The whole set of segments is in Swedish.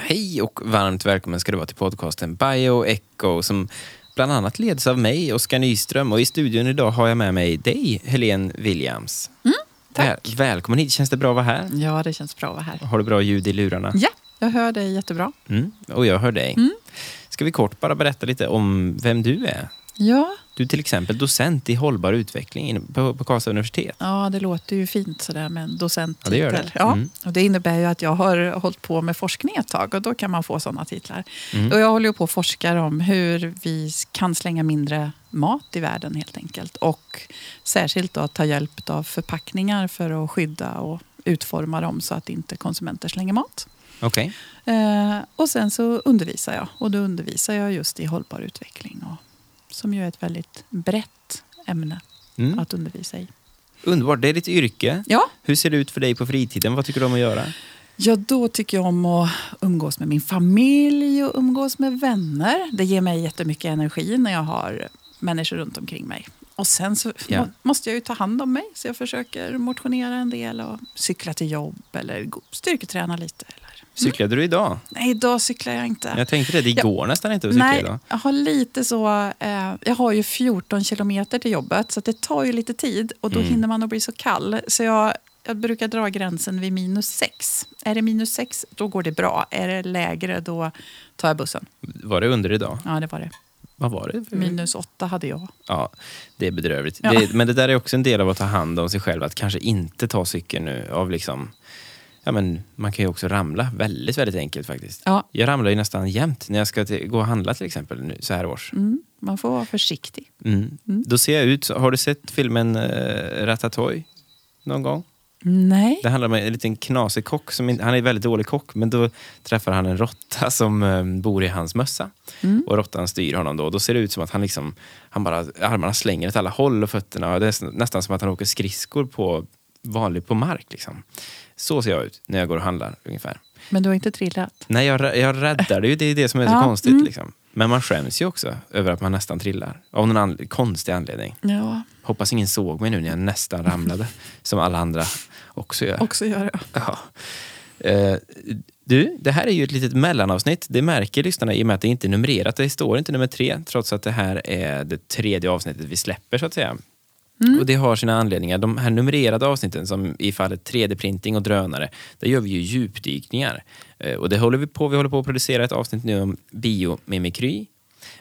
Hej och varmt välkommen ska du vara till podcasten Bioecho som bland annat leds av mig, Oskar Nyström. Och i studion idag har jag med mig dig, Helene Williams. Mm, tack. Väl, välkommen hit. Känns det bra att vara här? Ja, det känns bra att vara här. Har du bra ljud i lurarna? Ja, jag hör dig jättebra. Mm, och jag hör dig. Mm. Ska vi kort bara berätta lite om vem du är? Ja, Du är till exempel docent i hållbar utveckling in- på, på Karlstad universitet. ja, det låter ju fint sådär med en docentti. Ja, det gör det. Ja, Mm. och det innebär ju att jag har hållit på med forskning ett tag och då kan man få sådana titlar. Mm. Och jag håller ju på och forskar om hur vi kan slänga mindre mat i världen helt enkelt. Och särskilt då att ta hjälp av förpackningar för att skydda och utforma dem så att inte konsumenter slänger mat. Okej. Eh, och sen så undervisar jag. Och då undervisar jag just i hållbar utveckling. Och, som ju är ett väldigt brett ämne Mm. att undervisa i. Underbart. Det är ditt yrke. Ja, Hur ser det ut för dig på fritiden? Vad tycker du om att göra? ja, då tycker jag om att umgås med min familj och umgås med vänner. Det ger mig jättemycket energi när jag har människor runt omkring mig. Och sen så Ja. må, måste jag ju ta hand om mig. Så jag försöker motionera en del och cykla till jobb eller styrketräna lite. Eller. Cyklade du idag? Nej, idag cyklar jag inte. Jag tänkte det. Det går nästan inte att cykla Nej, idag. jag har lite så... Eh, jag har ju 14 kilometer till jobbet, så det tar ju lite tid. Och då Mm. hinner man att bli så kall. Så jag, jag brukar dra gränsen vid minus 6. Är det minus 6, då går det bra. Är det lägre, då tar jag bussen. Var det under idag? Ja, det var det. Vad var det? Minus 8 hade jag. Ja, det är bedrövligt. Ja. Det, men det där är också en del av att ta hand om sig själv. Att kanske inte ta cykeln nu av liksom... Ja, men man kan ju också ramla väldigt, väldigt enkelt faktiskt. Ja, Jag ramlar ju nästan jämt när jag ska till, gå och handla till exempel nu, så här års. mm, man får vara försiktig. Mm. Mm. Då ser jag ut... Har du sett filmen uh, Ratatouille någon gång? Nej. Det handlar om en liten knasig kock. Som, han är en väldigt dålig kock, men då träffar han en råtta som eh, bor i hans mössa. Mm. Och råttan styr honom då. Då ser det ut som att han liksom, han bara, armarna slänger åt alla håll och fötterna. Och det är nästan som att han åker skridskor på, vanligt på mark. Liksom. Så ser jag ut när jag går och handlar ungefär. Men du har inte trillat? Nej, jag, jag räddar det ju. Det är det som är så Ja, konstigt. mm. Liksom. Men man skäms ju också över att man nästan trillar. Av någon an- konstig anledning. Ja, Hoppas ingen såg mig nu när jag nästan ramlade. som alla andra också gör. också gör det. Ja. Eh, du, det här är ju ett litet mellanavsnitt. Det märker lyssnarna i och med att det inte är numrerat. Det står inte nummer tre, trots att det här är det tredje avsnittet vi släpper så att säga. Mm. Och det har sina anledningar. De här numrerade avsnitten, som i fallet 3D-printing och drönare, där gör vi ju djupdykningar. Eh, och det håller vi på. Vi håller på att producera ett avsnitt nu om biomimikry.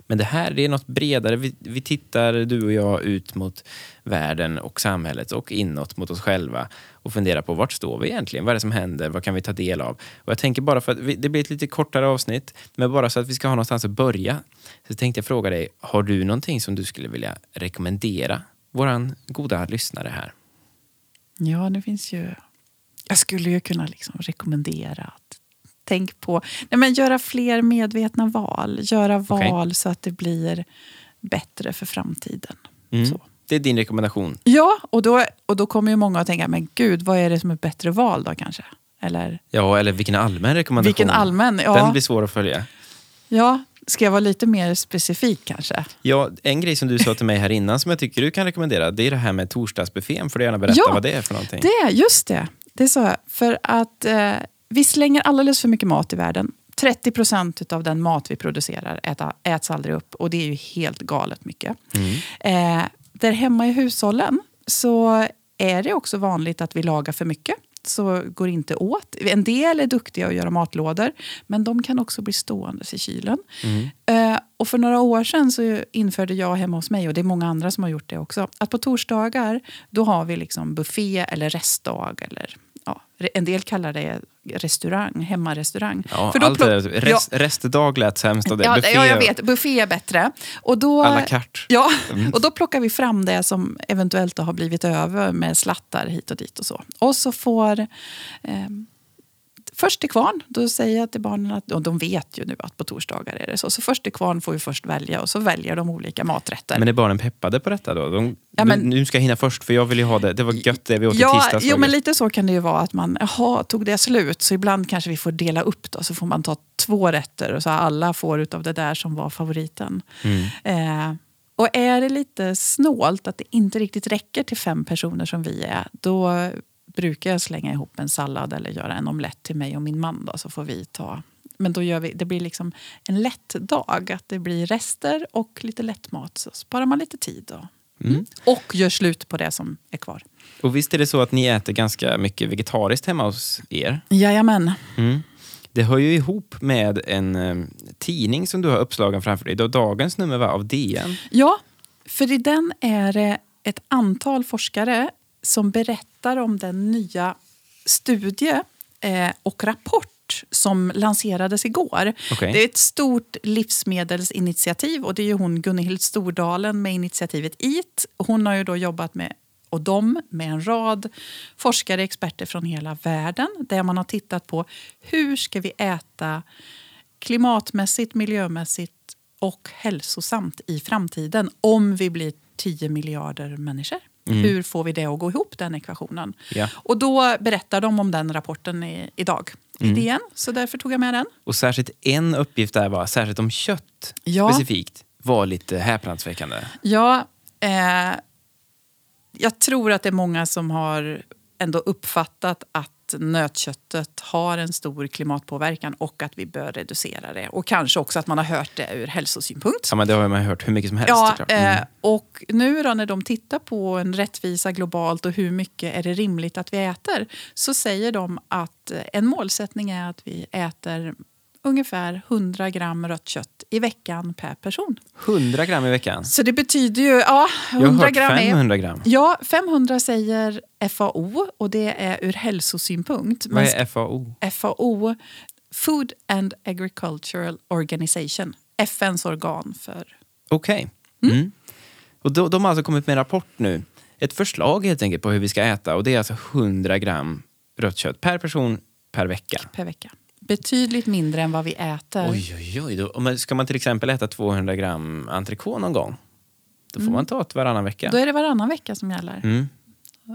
Men det här det är något bredare. Vi, vi tittar, du och jag, ut mot världen och samhället och inåt mot oss själva och funderar på vart står vi egentligen? Vad är det som händer? Vad kan vi ta del av? Och jag tänker bara för att vi, det blir ett lite kortare avsnitt, men bara så att vi ska ha någonstans att börja. Så tänkte jag fråga dig, har du någonting som du skulle vilja rekommendera våran goda lyssnare här? Ja, det finns ju... Jag skulle ju kunna liksom rekommendera att tänk på... Nej, men göra fler medvetna val. Göra val så att det blir bättre för framtiden. Mm. Det är din rekommendation. Ja, och då, och då kommer ju många att tänka, men gud, vad är det som är ett bättre val då kanske? Eller Ja, eller vilken allmän rekommendation. vilken allmän? Den Ja, blir svår att följa. ja, ska jag vara lite mer specifik kanske? Ja, en grej som du sa till mig här innan som jag tycker du kan rekommendera, det är det här med torsdagsbuffén. Får du gärna berätta Ja, vad det är för någonting? Det, just det. Det sa jag. För att eh, vi slänger alldeles för mycket mat i världen. 30 procent av den mat vi producerar äta, äts aldrig upp. Och det är ju helt galet mycket. Mm. Eh, där hemma i hushållen så är det också vanligt att vi lagar för mycket. Så går inte åt. En del är duktiga att göra matlådor, men de kan också bli stående i kylen. Mm. Eh, och för några år sedan så införde jag hemma hos mig, och det är många andra som har gjort det också, att på torsdagar då har vi liksom buffé eller restdag. Eller, ja, en del kallar det restaurang, hemmarestaurang. Ja, För då allt det. Rest, Restdag lät sämst av det. Ja, Buffé ja, jag vet. Buffé är bättre. Och då, à la carte. Ja, Mm. och då plockar vi fram det som eventuellt har blivit över med slattar hit och dit och så. Och så får... Eh, först till kvarn, då säger jag till barnen att och de vet ju nu att på torsdagar är det så. Så först till kvarn får vi först välja och så väljer de olika maträtter. Men är barnen peppade på detta då? De, Ja, men- nu ska jag hinna först för jag vill ju ha det. Det var gött det vi åt i Ja, tisdags. jo, men lite så kan det ju vara. att man, Jaha, tog det slut? Så ibland kanske vi får dela upp då. Så får man ta två rätter och så alla får utav det där som var favoriten. Mm. Eh, och är det lite snålt, att det inte riktigt räcker till fem personer som vi är, då brukar jag slänga ihop en sallad eller göra en omelett till mig och min man. Då, så får vi ta Men då gör vi, det blir liksom en lätt dag. Att det blir rester och lite lätt mat. Så sparar man lite tid. Och, Mm. och gör slut på det som är kvar. Och visst är det så att ni äter ganska mycket vegetariskt hemma hos er? Jajamän. Mm. Det hör ju ihop med en eh, tidning som du har uppslagen framför dig. Dagens nummer var av DN. Ja, för i den är det ett antal forskare som berättar om den nya studie eh, och rapport som lanserades igår. Okej. Det är ett stort livsmedelsinitiativ och det är ju hon Gunhild Stordalen med initiativet EAT. Hon har ju då jobbat med och de med en rad forskare experter från hela världen där man har tittat på hur ska vi äta klimatmässigt, miljömässigt och hälsosamt i framtiden om vi blir 10 miljarder människor. Hur får vi det att gå ihop, den ekvationen? Ja. Och då berättar de om den rapporten i, idag i DN, så därför tog jag med den. Och särskilt en uppgift där var, särskilt om kött Ja. specifikt, var lite häpnadsväckande. Ja, eh, jag tror att det är många som har ändå uppfattat att nötköttet har en stor klimatpåverkan och att vi bör reducera det. Och kanske också att man har hört det ur hälsosynpunkt. Ja, men det har man hört hur mycket som helst Ja. Mm. eh, och nu då när de tittar på en rättvisa globalt och hur mycket är det rimligt att vi äter så säger de att en målsättning är att vi äter ungefär 100 gram rött kött i veckan per person. 100 gram i veckan. Så det betyder ju... Ja, Jag har 100 hört gram är... 500 gram. Ja, 500 säger FAO och det är ur hälsosynpunkt. Vad är FAO? FAO, Food and Agricultural Organization, FNs organ för... Okej. Mm. Och då, de har alltså kommit med en rapport nu. Ett förslag helt enkelt på hur vi ska äta. Och det är alltså 100 gram rött kött per person per vecka. per vecka. Betydligt mindre än vad vi äter. Oj, oj, oj. Då, ska man till exempel äta 200 gram entrecote någon gång, då får man ta det varannan vecka. Då är det varannan vecka som gäller Mm.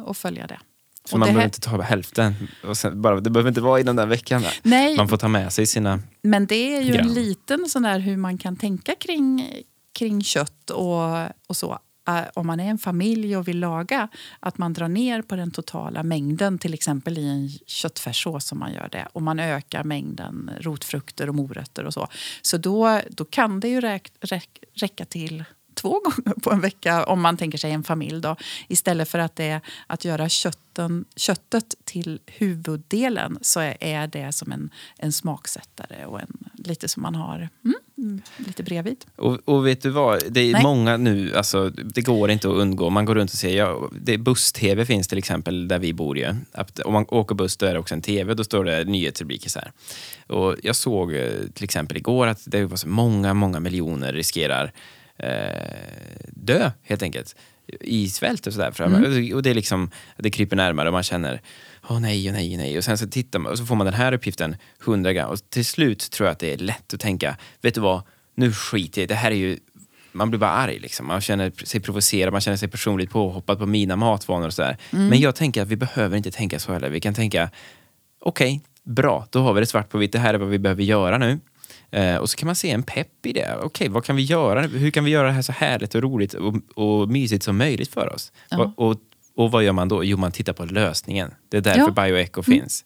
och följa det. Så Och man det behöver inte ta hälften. Sen, bara, det behöver inte vara inom den veckan. Där. Nej, Man får ta med sig sina... men det är ju Gram. en liten sån där hur man kan tänka kring, kring kött och, och så. Eh, om man är en familj och vill laga, att man drar ner på den totala mängden, till exempel i en köttfärssås som man gör det. Och man ökar mängden rotfrukter och morötter och så. Så då, då kan det ju räk, räk, räcka till två gånger på en vecka om man tänker sig en familj. Då, istället för att det är att göra kötten, köttet till huvuddelen så är, det som en, en smaksättare och en, lite som man har mm, mm, lite bredvid. Och, och vet du vad? Det är Nej. många nu, alltså, det går inte att undgå. Man går runt och ser, ja, det, buss-tv finns till exempel där vi bor ju. Att Om man åker buss då är det också en tv, då står det nyhetsrubriker så här. Och jag såg eh, till exempel igår att det var så många, många miljoner riskerar dö helt enkelt. I svält och sådär. Mm. Och det, är liksom, det kryper närmare och man känner Åh nej, och nej, och nej. Och sen så tittar man och så får man den här uppgiften, 100 gram. Och till slut tror jag att det är lätt att tänka, vet du vad, nu skiter jag det. Här är ju man blir bara arg. Liksom. Man känner sig provocerad, man känner sig personligt påhoppad på mina matvanor och sådär. Men jag tänker att vi behöver inte tänka så heller. Vi kan tänka, okej, bra, då har vi det svart på vitt. Det här är vad vi behöver göra nu. Eh, och så kan man se en pepp i det. Okej, vad kan vi göra? Hur kan vi göra det här så härligt och roligt och, och mysigt som möjligt för oss? Ja. Och, och, och vad gör man då? Jo, man tittar på lösningen. Det är därför Ja. bioeco finns.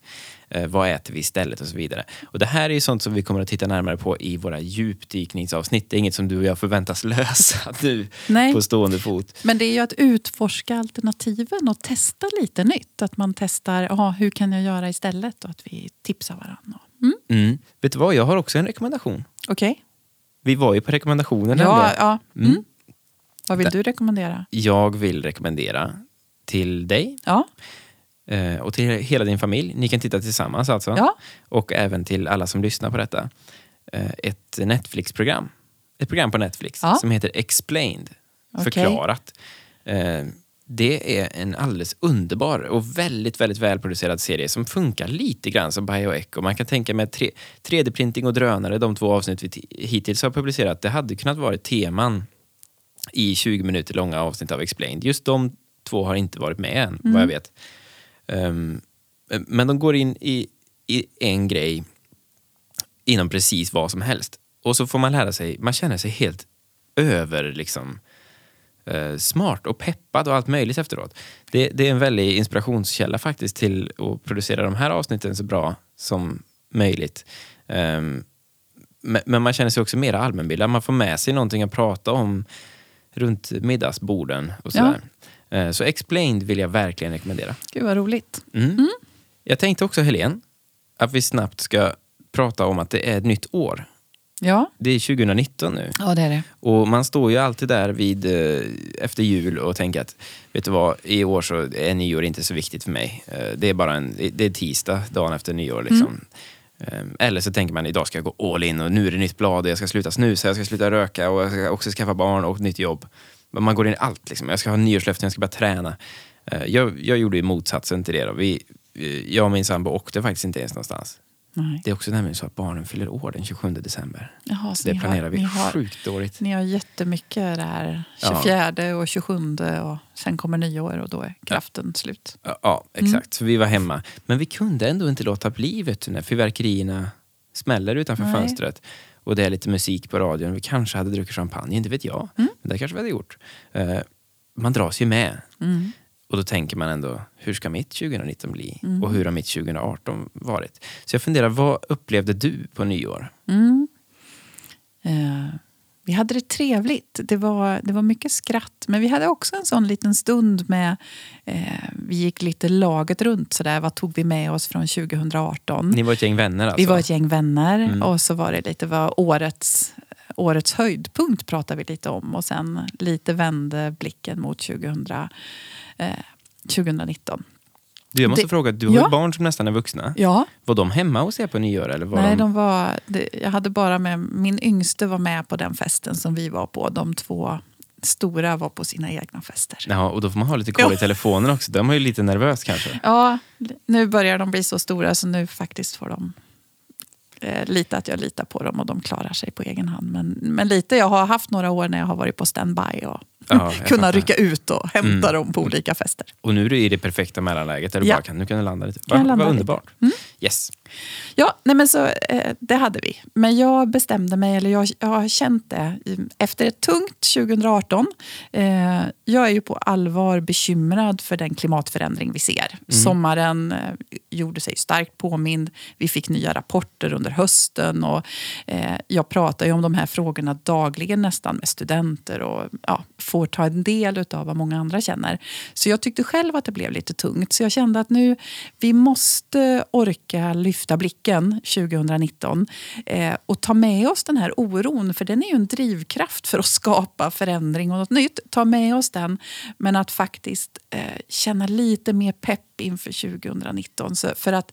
Eh, vad äter vi istället och så vidare. Och det här är ju sånt som vi kommer att titta närmare på i våra djupdykningsavsnitt. Det är inget som du och jag förväntas lösa nu Nej. på stående fot. Men det är ju att utforska alternativen och testa lite nytt. Att man testar, aha, hur kan jag göra istället? Och att vi tipsar varandra. Mm. Mm. Vet du vad, jag har också en rekommendation. Okej? Vi var ju på rekommendationen. Ja, ja. Mm. Mm. Vad vill du rekommendera? Jag vill rekommendera till dig Ja, eh, och till hela din familj. Ni kan titta tillsammans alltså. ja. Och även till alla som lyssnar på detta. Eh, ett Netflix-program. Ett program på Netflix Ja. som heter Explained. Okej. Förklarat. Det är en alldeles underbar och väldigt, väldigt välproducerad serie som funkar lite grann som bioeco. Man kan tänka med tre, 3D-printing och drönare, de två avsnitt vi hittills har publicerat, det hade kunnat vara teman i 20 minuter långa avsnitt av Explained. Just de två har inte varit med än, vad jag vet. Ehm, men de går in i, i en grej inom precis vad som helst. Och så får man lära sig, man känner sig helt över liksom, eh, smart och peppad och allt möjligt efteråt. Det, det är en väldig inspirationskälla faktiskt till att producera de här avsnitten så bra som möjligt. Um, men man känner sig också mer allmänbildad. Man får med sig någonting att prata om runt middagsborden och sådär. Ja. Uh, så Explained vill jag verkligen rekommendera. Gud vad roligt. Mm. Mm. Jag tänkte också, Helene, att vi snabbt ska prata om att det är ett nytt år. Ja. Det är 2019 nu. Ja, det är det. Och man står ju alltid där vid, eh, efter jul och tänker att vet du vad, i år så är nyår inte så viktigt för mig. Eh, det är bara en, det är tisdag, dagen efter nyår. Liksom. Mm. Eller så tänker man idag ska jag gå all in och nu är det nytt blad, jag ska sluta snusa, jag ska sluta röka och jag ska också skaffa barn och ett nytt jobb. Man går in i allt. Liksom. Jag ska ha nyårslöften, jag ska börja träna. Jag, jag gjorde ju motsatsen till det. Då. Vi, jag och min sambo åkte faktiskt inte ens någonstans. Nej. Det är också nämligen så att barnen fyller år den 27 december. Jaha, så det planerar har, vi har, sjukt dåligt. Ni har jättemycket där 24 ja. och 27 och sen kommer nyår och då är kraften ja. slut. Ja, ja exakt. Mm. Så vi var hemma. Men vi kunde ändå inte låta bli vet du, när fyrverkerierna smäller utanför Nej. fönstret. Och det är lite musik på radion. Vi kanske hade druckit champagne, inte vet jag. Mm. Men det kanske vi hade gjort. Uh, man dras ju med. Mm. Och då tänker man ändå, hur ska mitt 2019 bli? Mm. Och hur har mitt 2018 varit? Så jag funderar, vad upplevde du på nyår? Mm. Eh, vi hade det trevligt. Det var, det var mycket skratt. Men vi hade också en sån liten stund med... Eh, vi gick lite laget runt. Sådär. Vad tog vi med oss från 2018? Ni var ett gäng vänner alltså? Vi var ett gäng vänner. Mm. Och så var det lite vad årets årets höjdpunkt pratade vi lite om och sen lite vände blicken mot 2000, eh, 2019. Du, jag måste det, fråga, du har ja. barn som nästan är vuxna. Ja. Var de hemma hos er på nyår? Eller var Nej, de... de var, det, jag hade bara med, min yngste var med på den festen som vi var på. De två stora var på sina egna fester. Ja, och då får man ha lite koll i telefonen också. De är ju lite nervös kanske. Ja, nu börjar de bli så stora så nu faktiskt får de eh, lite att jag litar på dem och de klarar sig på egen hand. Men, men lite, jag har haft några år när jag har varit på standby och ja, kunna rycka ut och hämta mm. dem på olika fester. Och nu är du i det perfekta mellanläget där du ja. bara kan, nu kan du landa lite. Vad va underbart. Mm. Yes. Ja, nej men så, eh, det hade vi. Men jag bestämde mig, eller jag, jag har känt det, efter ett tungt 2018. Eh, jag är ju på allvar bekymrad för den klimatförändring vi ser. Mm. Sommaren eh, gjorde sig starkt påmind. Vi fick nya rapporter under hösten. Och, eh, jag pratar ju om de här frågorna dagligen nästan med studenter och ja, får ta en del av vad många andra känner. Så jag tyckte själv att det blev lite tungt. Så jag kände att nu, vi måste orka lyfta blicken 2019 eh, och ta med oss den här oron. För den är ju en drivkraft för att skapa förändring och något nytt. Ta med oss den, men att faktiskt eh, känna lite mer pepp inför 2019. Så för, att,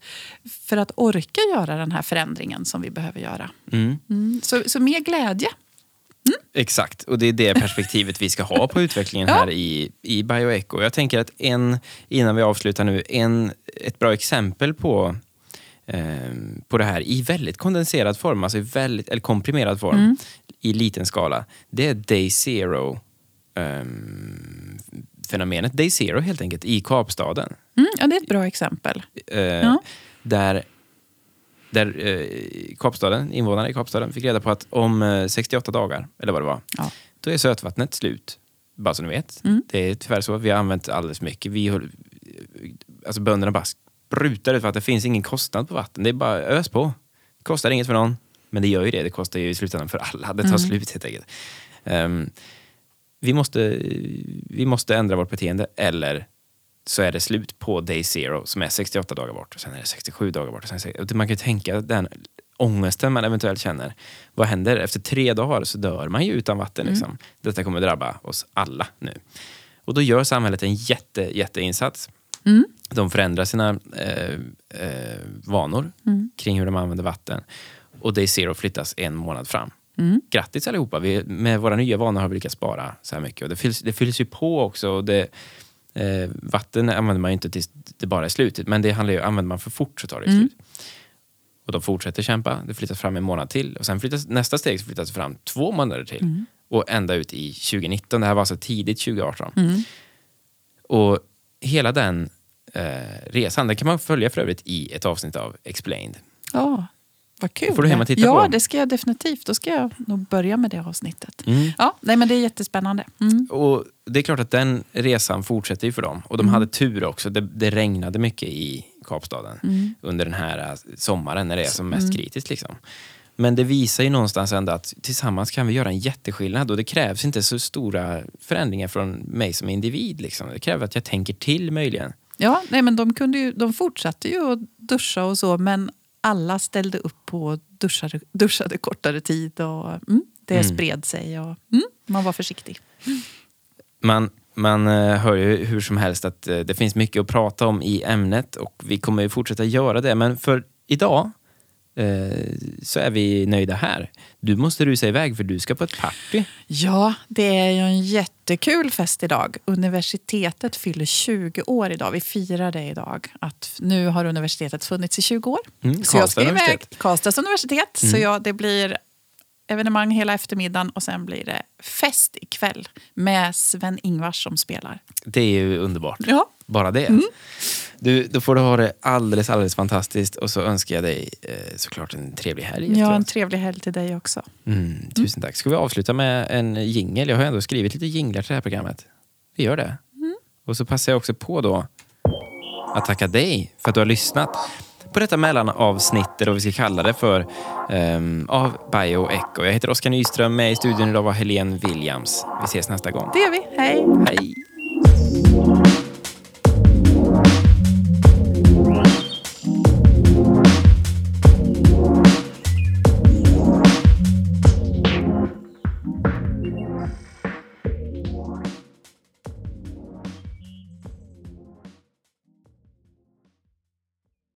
för att orka göra den här förändringen som vi behöver göra. Mm. Mm. Så, så mer glädje. Exakt, och det är det perspektivet vi ska ha på utvecklingen här i, i Bioeco. Jag tänker att en, innan vi avslutar nu, en, ett bra exempel på, eh, på det här i väldigt kondenserad form, alltså i väldigt, eller komprimerad form, mm. i liten skala, det är Day Zero eh, fenomenet. Day Zero helt enkelt, i Kapstaden. Mm, ja, det är ett bra exempel. Eh, ja. Där där eh, Kapstaden, invånarna i Kapstaden fick reda på att om eh, 68 dagar, eller vad det var, ja. då är sötvattnet slut. Bara så ni vet. Mm. Det är tyvärr så. Vi har använt alldeles för mycket. Vi höll, alltså bönderna bara sprutar ut för att det finns ingen kostnad på vatten. Det är bara ös på. Det kostar inget för någon. Men det gör ju det. Det kostar ju i slutändan för alla. Det tar mm. slut helt enkelt. Um, vi, måste, vi måste ändra vårt beteende eller så är det slut på day zero som är 68 dagar bort och sen är det 67 dagar bort. Och sen, man kan ju tänka den ångesten man eventuellt känner. Vad händer? Efter tre dagar så dör man ju utan vatten. Mm. Liksom. Detta kommer drabba oss alla nu. Och då gör samhället en jätte, jätteinsats. Mm. De förändrar sina eh, eh, vanor mm. kring hur de använder vatten. Och Day Zero flyttas en månad fram. Mm. Grattis allihopa! Vi, med våra nya vanor har vi lyckats spara så här mycket. Och det, fylls, det fylls ju på också. Och det, Eh, vatten använder man inte tills det bara är slut. Men det handlar ju, använder man för fort så tar det mm. slut. Och de fortsätter kämpa. Det flyttas fram en månad till. Och sen flyttas nästa steg så flyttas fram två månader till. Mm. Och ända ut i 2019. Det här var alltså tidigt 2018. Mm. Och hela den eh, resan, den kan man följa för övrigt i ett avsnitt av Explained. Ja, vad kul. får du hem och titta ja, på. Ja, det ska jag definitivt. Då ska jag nog börja med det avsnittet. Mm. Ja, nej, men det är jättespännande. Mm. Och det är klart att den resan fortsätter ju för dem. Och de mm. hade tur också. Det, det, regnade mycket i Kapstaden Mm. under den här eh, sommaren när det är som mest kritiskt. Liksom. Men det visar ju någonstans ändå att tillsammans kan vi göra en jätteskillnad och det krävs inte så stora förändringar från mig som individ. Liksom. Det kräver att jag tänker till möjligen. Ja, nej, men de, kunde ju, de fortsatte ju att duscha och så, men alla ställde upp på duschade, duschade kortare tid och mm, det Mm. spred sig och mm, man var försiktig. Man, man eh, hör ju hur som helst att eh, det finns mycket att prata om i ämnet och vi kommer ju fortsätta göra det. Men för idag så är vi nöjda här. Du måste rusa iväg för du ska på ett party. Ja, det är ju en jättekul fest idag. Universitetet fyller 20 år idag. Vi firar det idag. Att nu har universitetet funnits i 20 år. Mm, så jag ska iväg. universitet. Karlstads universitet. Så ja, det blir evenemang hela eftermiddagen och sen blir det fest ikväll med Sven-Ingvars som spelar. Det är ju underbart. Ja. Bara det. Du, då får du ha det alldeles, alldeles fantastiskt och så önskar jag dig eh, såklart en trevlig helg. Ja, en trevlig helg till dig också. Mm, tusen tack. Ska vi avsluta med en jingel? Jag har ändå skrivit lite jinglar till det här programmet. Vi gör det. Och så passar jag också på då att tacka dig för att du har lyssnat på detta mellanavsnitt, eller vad vi ska kalla det för, ehm, av Bio och Echo. Jag heter Oskar Nyström, med i studion idag var Helene Williams. Vi ses nästa gång. Det gör vi. Hej! Hej!